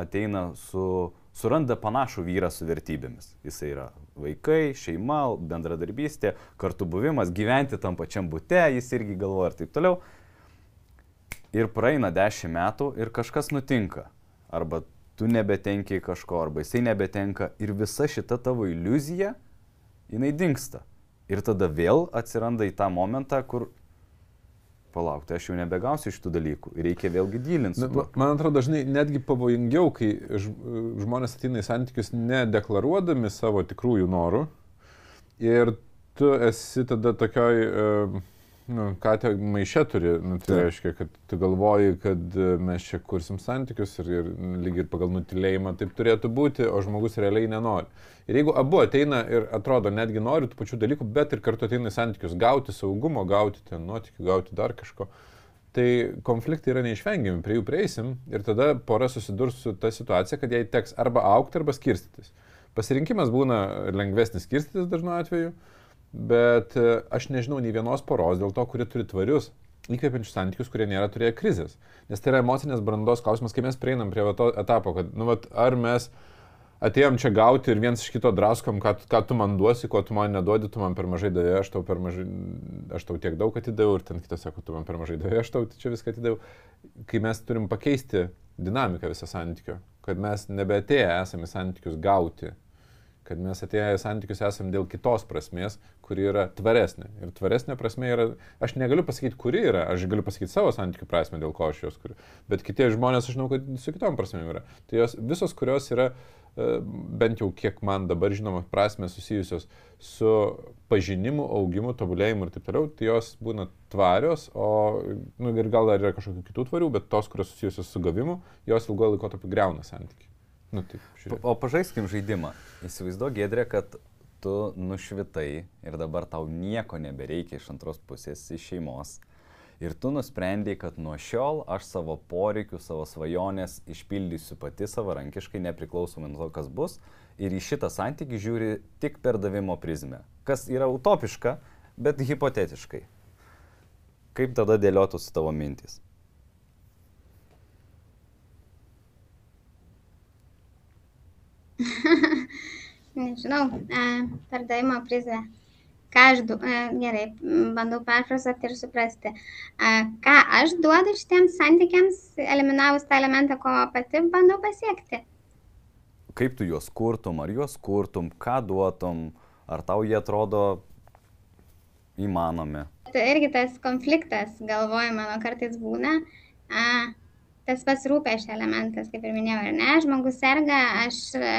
ateina su, suranda panašų vyrą su vertybėmis. Jis yra vaikai, šeima, bendradarbystė, kartu buvimas, gyventi tam pačiam būte, jis irgi galvoja ir taip toliau. Ir praeina dešimt metų ir kažkas nutinka. Arba tu nebetenki kažko, arba jisai nebetenka ir visa šita tavo iliuzija, jinai dinksta. Ir tada vėl atsiranda į tą momentą, kur palaukti, aš jau nebegausiu šitų dalykų. Ir reikia vėlgi ma- Man atrodo, dažnai netgi pavojingiau, kai žmonės ateina į santykius nedeklaruodami savo tikrųjų norų ir tu esi tada tokioj, e, nu, ką te maišė turi, nu, tai Taip. reiškia, kad tu galvoji, kad e, mes čia kursim santykius ir, ir lyg ir pagal nutilėjimą taip turėtų būti, o žmogus realiai nenori. Ir jeigu abu ateina ir atrodo netgi nori tų pačių dalykų, bet ir kartu ateina į santykius gauti saugumo, gauti ten nuotikių, gauti dar kažko, tai konfliktai yra neišvengiami, prie jų prieisim ir tada pora susidurs su ta situacija, kad jai teks arba aukti, arba skirstytis. Pasirinkimas būna lengvesnis skirstytis dažnu atveju, bet e, aš nežinau nei vienos poros dėl to, kuri turi tvarius, įkvepiančius santykius, kurie nėra turėję krizės. Nes tai yra emocinės brandos klausimas, kai mes prieinam prie to etapo, kad, nu, vat, ar mes atėjom čia gauti ir viens iš kito draskom, ką, ką tu man duosi, ko tu man neduodi, tu man per mažai davai, aš tau per mažai, aš tau tiek daug atidaviau ir ten kitas sako, tu man per mažai davai, aš tau čia viską atidaviau. Kai mes turim pakeisti dinamiką visą santykio, kad mes nebeatėję esame santykius gauti, kad mes atėję į santykius esame dėl kitos prasmės, kuri yra tvaresnė. Ir tvaresnė prasme yra, aš negaliu pasakyti, kuri yra, aš galiu pasakyti savo santykių prasme, dėl ko aš jos kuriu. Bet kitie žmonės, aš žinau, kad su kitom prasmėm yra. Tai jos visos, kurios yra E, bent jau kiek man dabar žinoma prasme susijusios su pažinimu, augimu, tobulėjimu ir taip toliau, tai jos būna tvarios, o nu, ir gal dar yra kažkokių kitų tvarių, bet tos, kurios susijusios su gavimu, jos ilgojo laiko tarp greuna santykiai. Nu, taip, žiūrėk. o pažaiskim žaidimą. Įsivaizduok, Gedrė, kad tu nušvitai ir dabar tau nieko nebereikia iš antros pusės, iš šeimos Ir tu nusprendėjai, kad nuo šiol aš savo poreikių, savo svajonės išpildysiu pati savarankiškai, nepriklausomai nuo to, kas bus. Ir į šitą santykį žiūri tik per davimo prizmę. Kas yra utopiška, bet hipotetiškai. Kaip tada dėliotųsi tavo mintys? *laughs* Nežinau, per davimo prizmę ką aš, du, e, gerai, bandau perfrazuoti ir suprasti, ką aš duodu šitiems santykiams, eliminavus tą elementą, ko pati bandau pasiekti. Kaip tu juos kurtum, ar juos kurtum, ką duotum, ar tau jie atrodo įmanomi? Tai irgi tas konfliktas, galvoju, mano kartais būna. A, tas pats rūpešio elementas, kaip ir minėjau, ar ne, žmogus serga, aš e,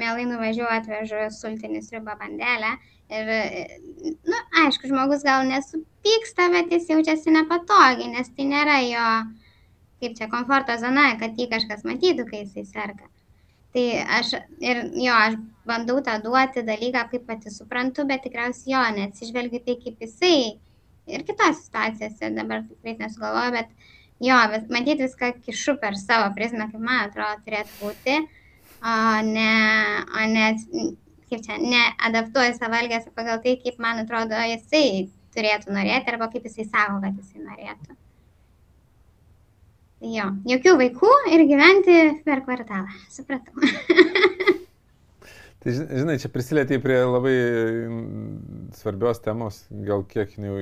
mielai nuvažiuoju, atvežu sultinį sriubą bandelę Ir, na, nu, aišku, žmogus gal nesupyksta, bet jis jaučiasi nepatogiai, nes tai nėra jo, kaip čia, komforto zona, kad jį kažkas matytų, kai jisai serga. Tai aš ir jo, aš bandau tą duoti dalyką, kaip pati suprantu, bet tikriausiai jo, neatsižvelgiu tai, kaip jisai ir kitose situacijose, dabar tikrai nesugalvoju, bet jo, vis, matyti viską kišu per savo prizmę, kaip man atrodo turėtų būti, o ne, o ne kaip čia, neadaptuoju savo elgesį pagal tai, kaip man atrodo jisai turėtų norėti arba kaip jisai sako, kad jisai norėtų. Jo, jokių vaikų ir gyventi per kvartalą, supratau. *laughs* tai žinai, čia prisilietė prie labai svarbios temos, gal kiek jau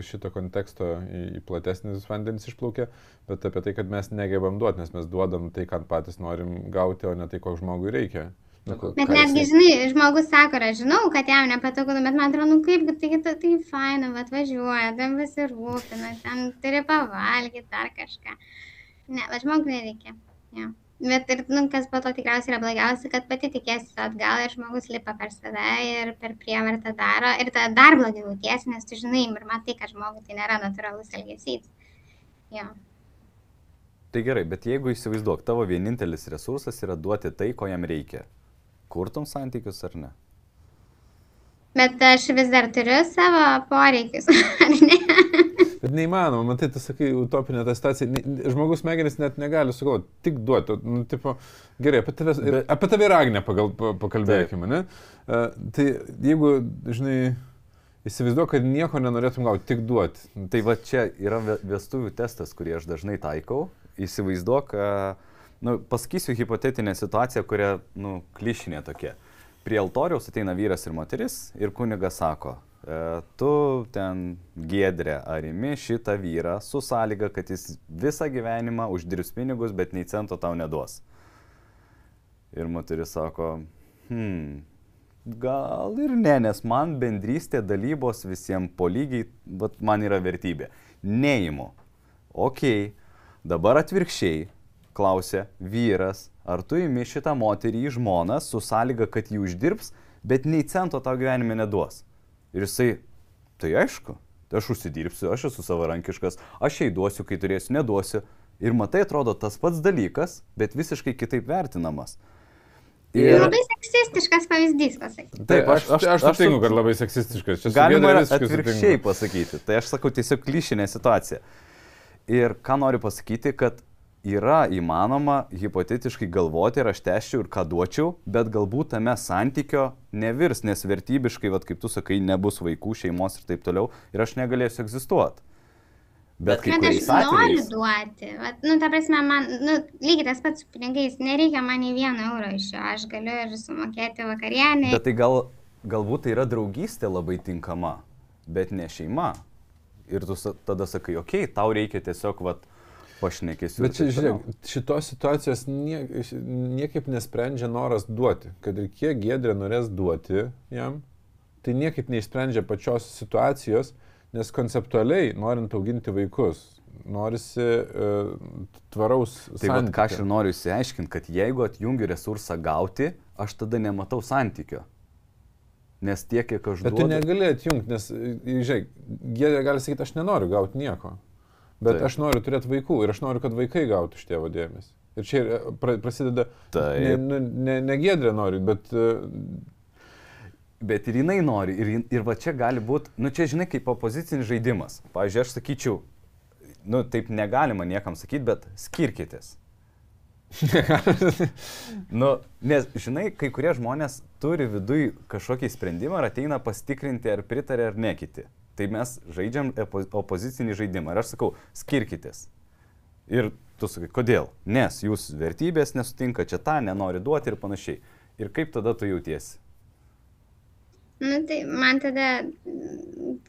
iš šito konteksto į platesnis vandenis išplaukė, bet apie tai, kad mes negebam duoti, nes mes duodam tai, ką patys norim gauti, o ne tai, ko žmogui reikia. Nu, bet netgi, žinai, žmogus sako, aš žinau, kad jam nepatogu, bet man atrodo, nu kaip, tai, tai, tai faina, atvažiuoja, tam pasirūpina, ten turi pavalgyti ar kažką. Ne, bet žmogui nereikia. Ja. Bet ir, nu, kas po to tikriausiai yra blogiausia, kad pati tikėsi atgal ir žmogus lipa per save ir per prievartą daro ir tada dar blogiau jautiesi, nes tu žinai ir matai, kad žmogui tai nėra natūralus elgesys. Ja. Tai gerai, bet jeigu įsivaizduok, tavo vienintelis resursas yra duoti tai, ko jam reikia kurtum santykius ar ne? Bet aš vis dar turiu savo poreikius, *laughs* ar ne? Bet neįmanoma, matai, tu sakai, utopinė ta situacija, žmogus smegenis net negali sugalvoti, tik duoti. Nu, tipo, gerai, apie tave, Bet... apie tave ir Agnę pakalbėkime, ne? Uh, tai jeigu, žinai, įsivaizduoju, kad nieko nenorėtum gauti, tik duoti. Tai va čia yra vestuvių testas, kurį aš dažnai taikau. Įsivaizduok, uh, nu, pasakysiu hipotetinę situaciją, kuria, nu, klišinė tokia. Prie altoriaus ateina vyras ir moteris ir kunigas sako, tu ten gėdrė ar imi šitą vyrą su sąlyga, kad jis visą gyvenimą uždirbs pinigus, bet nei cento tau neduos. Ir moteris sako, hmm, gal ir ne, nes man bendrystė, dalybos visiems po lygiai, bet man yra vertybė. Neimu. Ok, dabar atvirkščiai, klausė vyras, ar tu įmi šitą moterį į žmoną su sąlyga, kad jį uždirbs, bet nei cento tau gyvenime neduos. Ir jisai, tai aišku, tai aš užsidirbsiu, aš esu savarankiškas, aš jai duosiu, kai turėsiu, neduosiu. Ir matai, atrodo tas pats dalykas, bet visiškai kitaip vertinamas. Ir... Labai seksistiškas pavyzdys pasakyti. Taip, aš, aš, aš sutinku, kad labai seksistiškas. Čia galima atvirkščiai pasakyti. Tai aš sakau tiesiog klišinė situacija. Ir ką noriu pasakyti, kad yra įmanoma hipotetiškai galvoti ir aš teščiau ir ką duočiau, bet galbūt tame santykio nevirs, nes vertybiškai, vat, kaip tu sakai, nebus vaikų, šeimos ir taip toliau ir aš negalėsiu egzistuoti. Bet kai Bet aš kuriais noriu atvejais... duoti. Vat, nu, ta prasme, man, nu, lygiai tas pats su pinigais, nereikia man nei vieno euro iš jo, aš galiu ir sumokėti vakarienį. Bet tai gal, galbūt tai yra draugystė labai tinkama, bet ne šeima. Ir tu tada sakai, okei, okay, tau reikia tiesiog, vat, pašnekėsiu. Bet čia, žiūrėk, šitos situacijos nie, niekaip nesprendžia noras duoti. Kad ir kiek Gedrė norės duoti jam, tai niekaip neišsprendžia pačios situacijos, nes konceptualiai, norint auginti vaikus, norisi uh, tvaraus Tai vat, ką aš ir noriu įsiaiškinti, kad jeigu atjungiu resursą gauti, aš tada nematau santykio. Nes tiek, kiek aš Bet tu duodu... negali atjungti, nes, žiūrėk, Gedrė gali sakyti, aš nenoriu gauti nieko. Bet Taip. aš noriu turėti vaikų ir aš noriu, kad vaikai gautų iš tėvo dėmesį. Ir čia e, pra- prasideda, Taip. ne, ne, ne Gedrė nori, bet uh, Bet ir jinai nori. Ir, ir va čia gali būti, nu čia žinai, kaip opozicinis žaidimas. Pavyzdžiui, aš sakyčiau, nu taip negalima niekam sakyti, bet skirkitės. *laughs* nu, nes, žinai, kai kurie žmonės turi viduj kažkokį sprendimą ir ateina pasitikrinti, ar pritarė ar ne kiti. Tai mes žaidžiam opozicinį žaidimą. Ir aš sakau, skirkitės. Ir tu sakai, kodėl? Nes jūs vertybės nesutinka, čia tą nenori duoti ir panašiai. Ir kaip tada tu jautiesi? Nu, tai man tada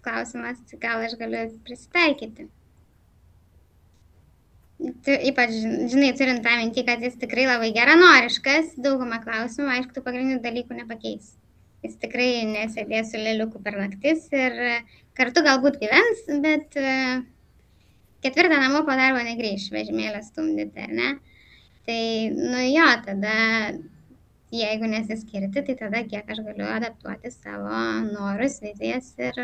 klausimas, gal aš galiu prisitaikyti. Tu, ypač, žinai, turint tą mintį, kad jis tikrai labai geranoriškas, daugumą klausimų, aišku, pagrindinių dalykų nepakeis. Jis tikrai nesėdės su lėliuku per naktis ir e, kartu galbūt gyvens, bet e, ketvirtą namo po darbo negrįž vežimėlę stumdyti, ar ne? Tai, nu jo, tada jeigu nesiskirti, tai tada kiek aš galiu adaptuoti savo norus, vizijas ir...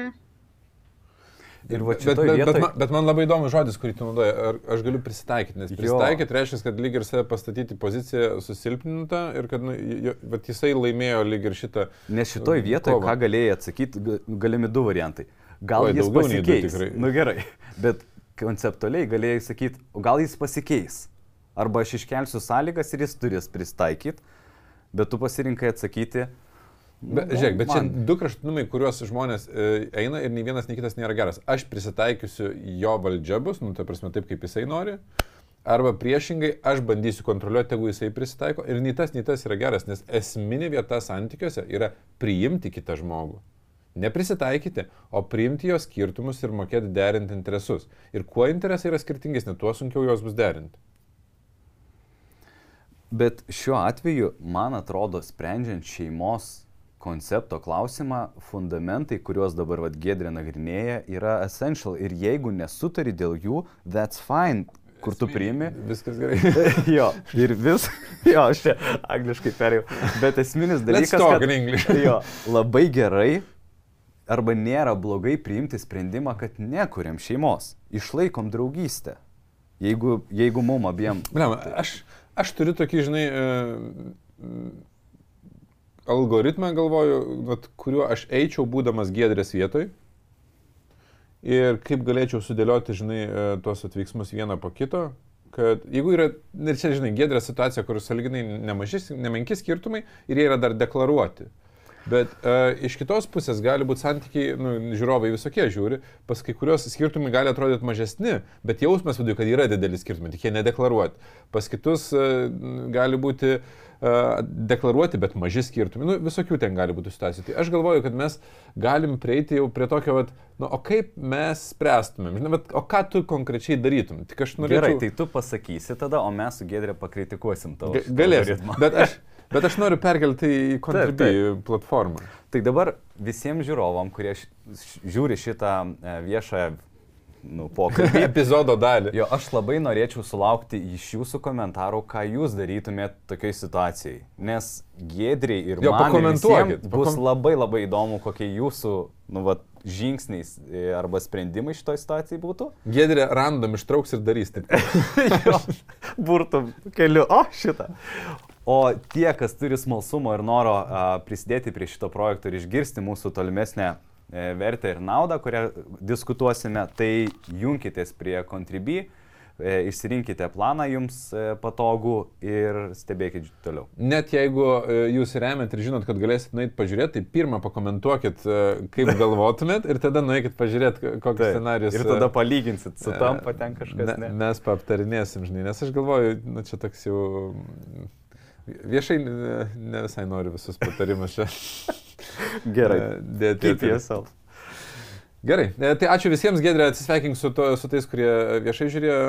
Ir va Bet, šitoj bet, bet, vietoj... man, bet man labai įdomus žodis, kurį tu naudoji. Ar aš galiu prisitaikyti? Nes prisitaikyti reiškia, kad lyg ir save pastatyti poziciją susilpnintą ir kad nu, jo, jisai laimėjo lyg ir šitą. Nes šitoj vietoj, kovą. ką galėjai atsakyti, ga- galimi du variantai. Gal Oi, jis pasikeis. tikrai. Nu gerai, *laughs* bet konceptualiai galėjai sakyti, gal jis pasikeis. Arba aš iškelsiu sąlygas ir jis turės pristaikyti, bet tu pasirinkai atsakyti. Nu, Bet, žiūrėk, bet čia man- du kraštutinumai, kuriuos žmonės e, eina ir nei vienas, nei kitas nėra geras. Aš prisitaikysiu jo valdžia bus, nu, ta prasme, taip kaip jisai nori. Arba priešingai, aš bandysiu kontroliuoti, jeigu jisai prisitaiko. Ir nei tas, nei tas yra geras, nes esminė vieta santykiuose yra priimti kitą žmogų. Neprisitaikyti, o priimti jo skirtumus ir mokėti derinti interesus. Ir kuo interesai yra skirtingesni, tuo sunkiau juos bus derinti. Bet šiuo atveju, man atrodo, sprendžiant šeimos koncepto klausimą, fundamentai, kuriuos dabar vad Gedrė nagrinėja, yra essential. Ir jeigu nesutari dėl jų, that's fine, kur tu priimi. Viskas gerai. *laughs* jo, ir vis, *laughs* jo, aš čia angliškai perėjau. Bet esminis dalykas, kad, *laughs* jo, labai gerai arba nėra blogai priimti sprendimą, kad nekuriam šeimos, išlaikom draugystę. Jeigu, jeigu mum abiem... Bliam, aš, aš turiu tokį, žinai, m, algoritmą, galvoju, vat, kuriuo aš eičiau būdamas gedrės vietoj. Ir kaip galėčiau sudėlioti, žinai, e, tuos atveiksmus vieną po kito. Kad jeigu yra, ir čia, žinai, gedrė situacija, kur saliginai nemenki skirtumai ir jie yra dar deklaruoti. Bet uh, iš kitos pusės gali būti santykiai, nu, žiūrovai visokie žiūri, pas kai kurios skirtumai gali atrodyti mažesni, bet jausmas viduje, kad yra dideli skirtumai, tik jie nedeklaruoti. Pas kitus uh, gali būti uh, deklaruoti, bet maži skirtumai. Nu, visokių ten gali būti situacijų. Tai aš galvoju, kad mes galim prieiti jau prie tokio, vat, nu, o kaip mes spręstumėm, žinai, vat, o ką tu konkrečiai darytum. Tik aš norėčiau... Gerai, tai tu pasakysi tada, o mes su Gedrė pakritikuosim tavo. Galėsim. Bet aš, bet aš noriu perkelti į Contribui platformą. Tai dabar visiems žiūrovam, kurie žiūri šitą e, viešą nu, pokalbį, *laughs* Epizodo dalį. jo, aš labai norėčiau sulaukti iš jūsų komentarų, ką jūs darytumėt tokiai situacijai. Nes Gedriai ir Jo, man pakomentuokit, bus pakom- labai labai įdomu, kokie jūsų nu, va, žingsniais e, arba sprendimai šitoje situacijai būtų. Gedrė random ištrauks ir darys *laughs* burtų keliu. O, šitą. O tie, kas turi smalsumo ir noro a, prisidėti prie šito projekto ir išgirsti mūsų tolimesnę vertę ir naudą, kurią diskutuosime, tai junkitės prie Contribui. e, išsirinkite planą jums e, patogų ir stebėkite toliau. Net jeigu e, jūs remiat ir žinot, kad galėsit nueiti pažiūrėti, tai pirmą pakomentuokit, e, kaip *laughs* galvotumėt ir tada nueikit pažiūrėti, koks Taip. scenarius. Ir tada palyginsit, su tam paten kažkas. Ne, Ne, mes paaptarinėsim, žinai, nes aš galvoju, nu čia toks jau... Viešai ne, ne visai noriu visus patarimus čia. *laughs* Gerai. Dėti. Keep yourself. Gerai, e, tai ačiū visiems, Gedrė, atsisveikink su, to, su tais, kurie viešai žiūrėjo.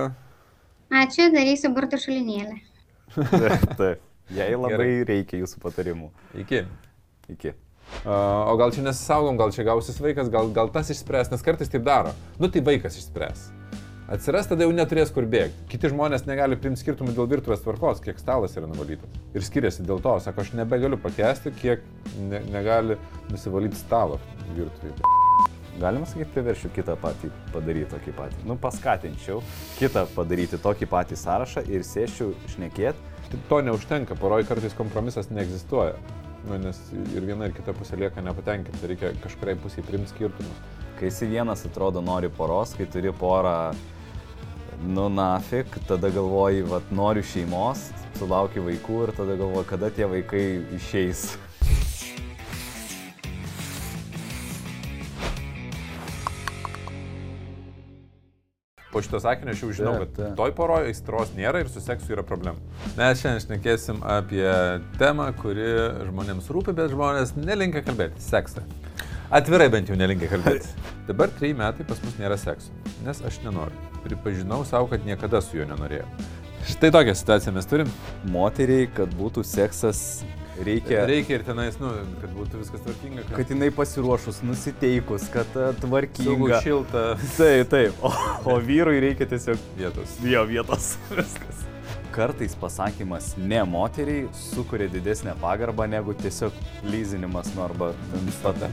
Ačiū, darysiu burtų šulinėlį. *laughs* Taip. Jei labai reikia jūsų patarimų. Iki. Iki. A, O gal čia nesisaugom, gal čia gausis vaikas, gal, gal tas išspręs, nes kartais taip daro. Nu tai vaikas išspręs. Atsiras tada jau neturės kur bėgti. Kiti žmonės negali priimti skirtumų dėl virtuvės tvarkos, kiek stalas yra nuvalytas. Ir skiriasi dėl to, sako, aš nebegaliu pakęsti, kiek ne, negali nusivalyti stalo virtuvėje. Galima sakyti, priveršiu kitą patį padaryti tokį patį. Nu, paskatinčiau kitą padaryti tokį patį sąrašą ir sėščiau šnekėti. To neužtenka, poroj kartais kompromisas neegzistuoja. Nu, nes ir viena ir kita pusė lieka nepatenkinta, reikia kažkuriai pusiai priimti skirtumus. Kai esi vienas atrodo nori poros, kai turi porą, nu nafik, tada galvoji, vad noriu šeimos, sulauki vaikų ir tada galvoji, kada tie vaikai išeis. Po šito sakinio aš jau žinau, Taip, kad taip. toj poroje aistros nėra ir su seksu yra problemų. Mes šiandien šnekėsim apie temą, kuri žmonėms rūpi, bet žmonės nelinkia kalbėti - seksą. Atvirai bent jau nelinkia kalbėti. *laughs* Dabar trejai metai pas mus nėra sekso, nes aš nenoriu. Pripažinau savo, kad niekada su juo nenorėjau. Štai tokią situaciją mes turim. Moteriai, kad būtų seksas, reikia, Reikia ir tenais, nu, kad būtų viskas tvarkinga, kad, kad jinai pasiruošus, nusiteikus, kad e, saugu, tvarkinga. šilta Taip, taip. O, o vyrui reikia tiesiog vietos. jo vietos. Viskas. Kartais pasakymas ne moteriai sukuria didesnę pagarbą negu tiesiog lyzinimas nu arba ten stada.